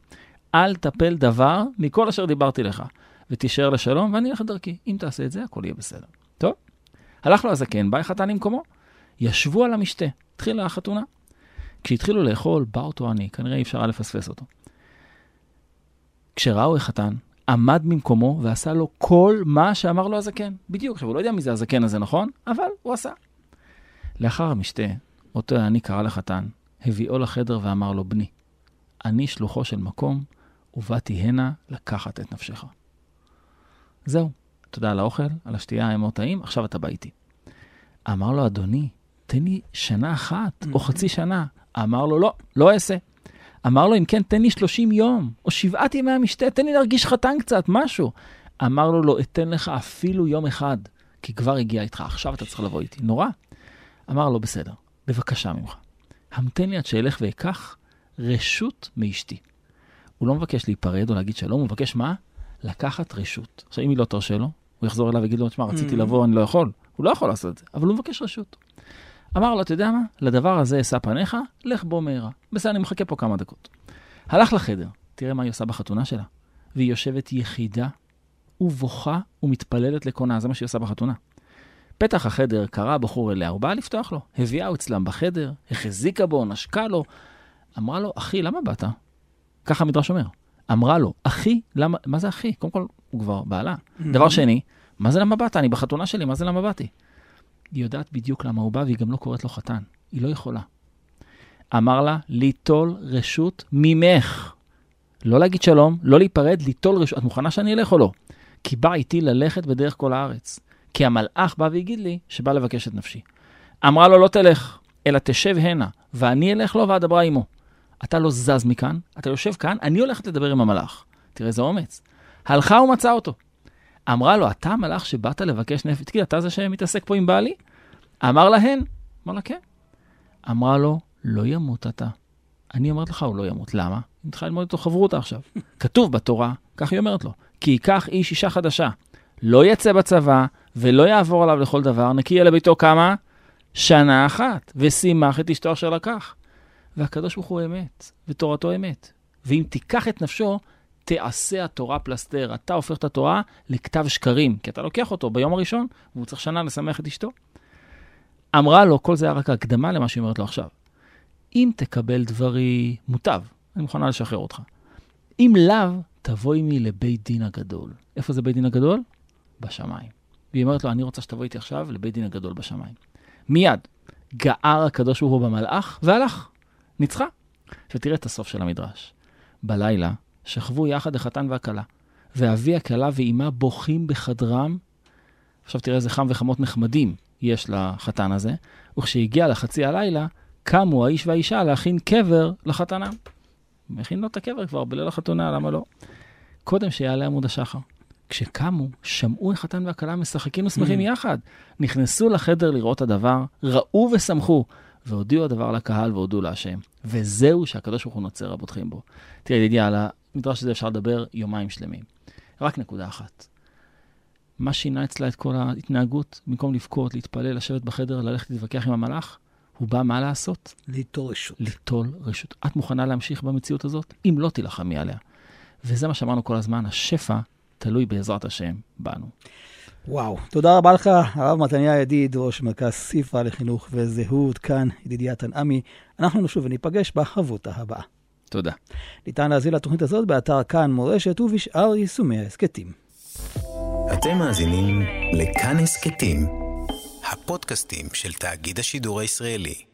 אל תפל דבר מכל אשר דיברתי לך, ותישאר לשלום, ואני אלך לדרכי. אם תעשה את זה, הכל יהיה בסדר. טוב? הלך לו הזקן, בא החתן למקומו. ישבו על המשתה, התחילה החתונה. כשהתחילו לאכול, בא אותו עני, כנראה אי אפשר היה לפספס אותו. כשראו החתן, עמד ממקומו ועשה לו כל מה שאמר לו הזקן. בדיוק, עכשיו, הוא לא יודע מי זה הזקן הזה, נכון? אבל הוא עשה. לאחר המשתה, אותו העני קרא לחתן, הביאו לחדר ואמר לו, בני, אני שלוחו של מקום, ובאתי הנה לקחת את נפשך. זהו, תודה על האוכל, על השתייה, הם מאוד טעים, עכשיו אתה בא איתי. אמר לו, אדוני, תן לי שנה אחת או חצי שנה. אמר לו, לא, לא אעשה. אמר לו, אם כן, תן לי 30 יום, או שבעת ימי המשתה, תן לי להרגיש חתן קצת, משהו. אמר לו, לא אתן לך אפילו יום אחד, כי כבר הגיע איתך, עכשיו אתה צריך לבוא איתי. נורא. אמר לו, בסדר, בבקשה ממך. המתן לי עד שאלך ואקח רשות מאשתי. הוא לא מבקש להיפרד או להגיד שלום, הוא מבקש מה? לקחת רשות. עכשיו, אם היא לא תרשה לו, הוא יחזור אליו ויגיד לו, תשמע, רציתי Mm. לבוא, אני לא יכול. הוא לא יכול לעשות את זה, אבל הוא מבקש רשות. אמר לו, אתה יודע מה? לדבר הזה אשא פניך, לך בו מהרה. בסדר, אני מחכה פה כמה דקות. הלך לחדר, תראה מה היא עושה בחתונה שלה. והיא יושבת יחידה, ובוכה ומתפללת לקונה, זה מה שהיא עושה בחתונה. פתח החדר, קרא הבחור אליה, הוא בא לפתוח לו. הביאה אצלם בחדר, החזיקה בו, נשקה לו. אמרה לו, אחי, למה באת? ככה המדרש אומר. אמרה לו, אחי, למה, מה זה אחי? קודם כל, הוא כבר בעלה. דבר שני, מה זה למה באת? אני בחתונה שלי, מה זה למה באתי? היא יודעת בדיוק למה הוא בא, והיא גם לא קוראת לו חתן. היא לא יכולה. אמר לה, ליטול רשות ממך. לא להגיד שלום, לא להיפרד, ליטול רשות. את מוכנה שאני אלך או לא? כי בא איתי ללכת בדרך כל הארץ. כי המלאך בא והגיד לי שבא לבקש את נפשי. אמרה לו, לא תלך, אלא תשב הנה, ואני אלך לו ואדברה עמו. אתה לא זז מכאן, אתה יושב כאן, אני הולכת לדבר עם המלאך. תראה איזה אומץ. הלכה ומצאה אותו. אמרה לו, אתה המלאך שבאת לבקש נפש? תגיד, אתה זה שמתעסק פה עם בעלי? אמר להן. אמר לה, כן. אמרה לו, לא ימות אתה. אני אומרת לך, הוא לא ימות. למה? אני צריכה ללמוד איתו חברותה עכשיו. *laughs* כתוב בתורה, כך היא אומרת לו, כי ייקח איש אישה חדשה, לא יצא בצבא, ולא יעבור עליו לכל דבר, נקי יהיה לביתו כמה? שנה אחת, ושימח את אשתו אשר לקח. והקדוש ברוך הוא אמת, ותורתו אמת. ואם תיקח את נפשו, תעשה התורה פלסתר. אתה הופך את התורה לכתב שקרים, כי אתה לוקח אותו ביום הראשון, והוא צריך שנה לשמח את אשתו. אמרה לו, כל זה היה רק הקדמה למה שהיא אומרת לו עכשיו. אם תקבל דברי מוטב, אני מוכנה לשחרר אותך. אם לאו, תבוא עמי לבית דין הגדול. איפה זה בית דין הגדול? בשמיים. והיא אומרת לו, אני רוצה שתבוא איתי עכשיו לבית דין הגדול בשמיים. מיד, גער הקדוש ברוך הוא במלאך, והלך. ניצחה. ותראה את הסוף של המדרש. בלילה שכבו יחד החתן והכלה, ואבי הכלה ואימה בוכים בחדרם. עכשיו תראה איזה חם וחמות נחמדים יש לחתן הזה, וכשהגיע לחצי הלילה, קמו האיש והאישה להכין קבר לחתנם. מכין לו את הקבר כבר בליל החתונה, למה לא? קודם שיעלה עמוד השחר. כשקמו, שמעו החתן והכלה משחקים ושמחים יחד. נכנסו לחדר לראות הדבר, ראו ושמחו, והודיעו הדבר לקהל והודו להשם. וזהו שהקדוש ברוך הוא נוצר רבותכם בו. תראה, ידידיה, על המדרש הזה אפשר לדבר יומיים שלמים. רק נקודה אחת. מה שינה אצלה את כל ההתנהגות? במקום לבכות, להתפלל, לשבת בחדר, ללכת להתווכח עם המלאך, הוא בא מה לעשות? ליטול רשות. ליטול רשות. את מוכנה להמשיך במציאות הזאת? אם לא, תילחמי עליה. וזה מה שאמרנו כל הזמן, השפע תלוי בעזרת השם בנו. וואו, תודה רבה לך, הרב מתניה ידיד, ראש מרכז ספרה לחינוך וזהות, כאן ידידיה תנעמי. אנחנו נשוב וניפגש בחברותה הבאה. תודה. ניתן להזין לתוכנית הזאת באתר כאן מורשת ובשאר יישומי ההסכתים. אתם מאזינים לכאן הסכתים, הפודקאסטים של תאגיד השידור הישראלי.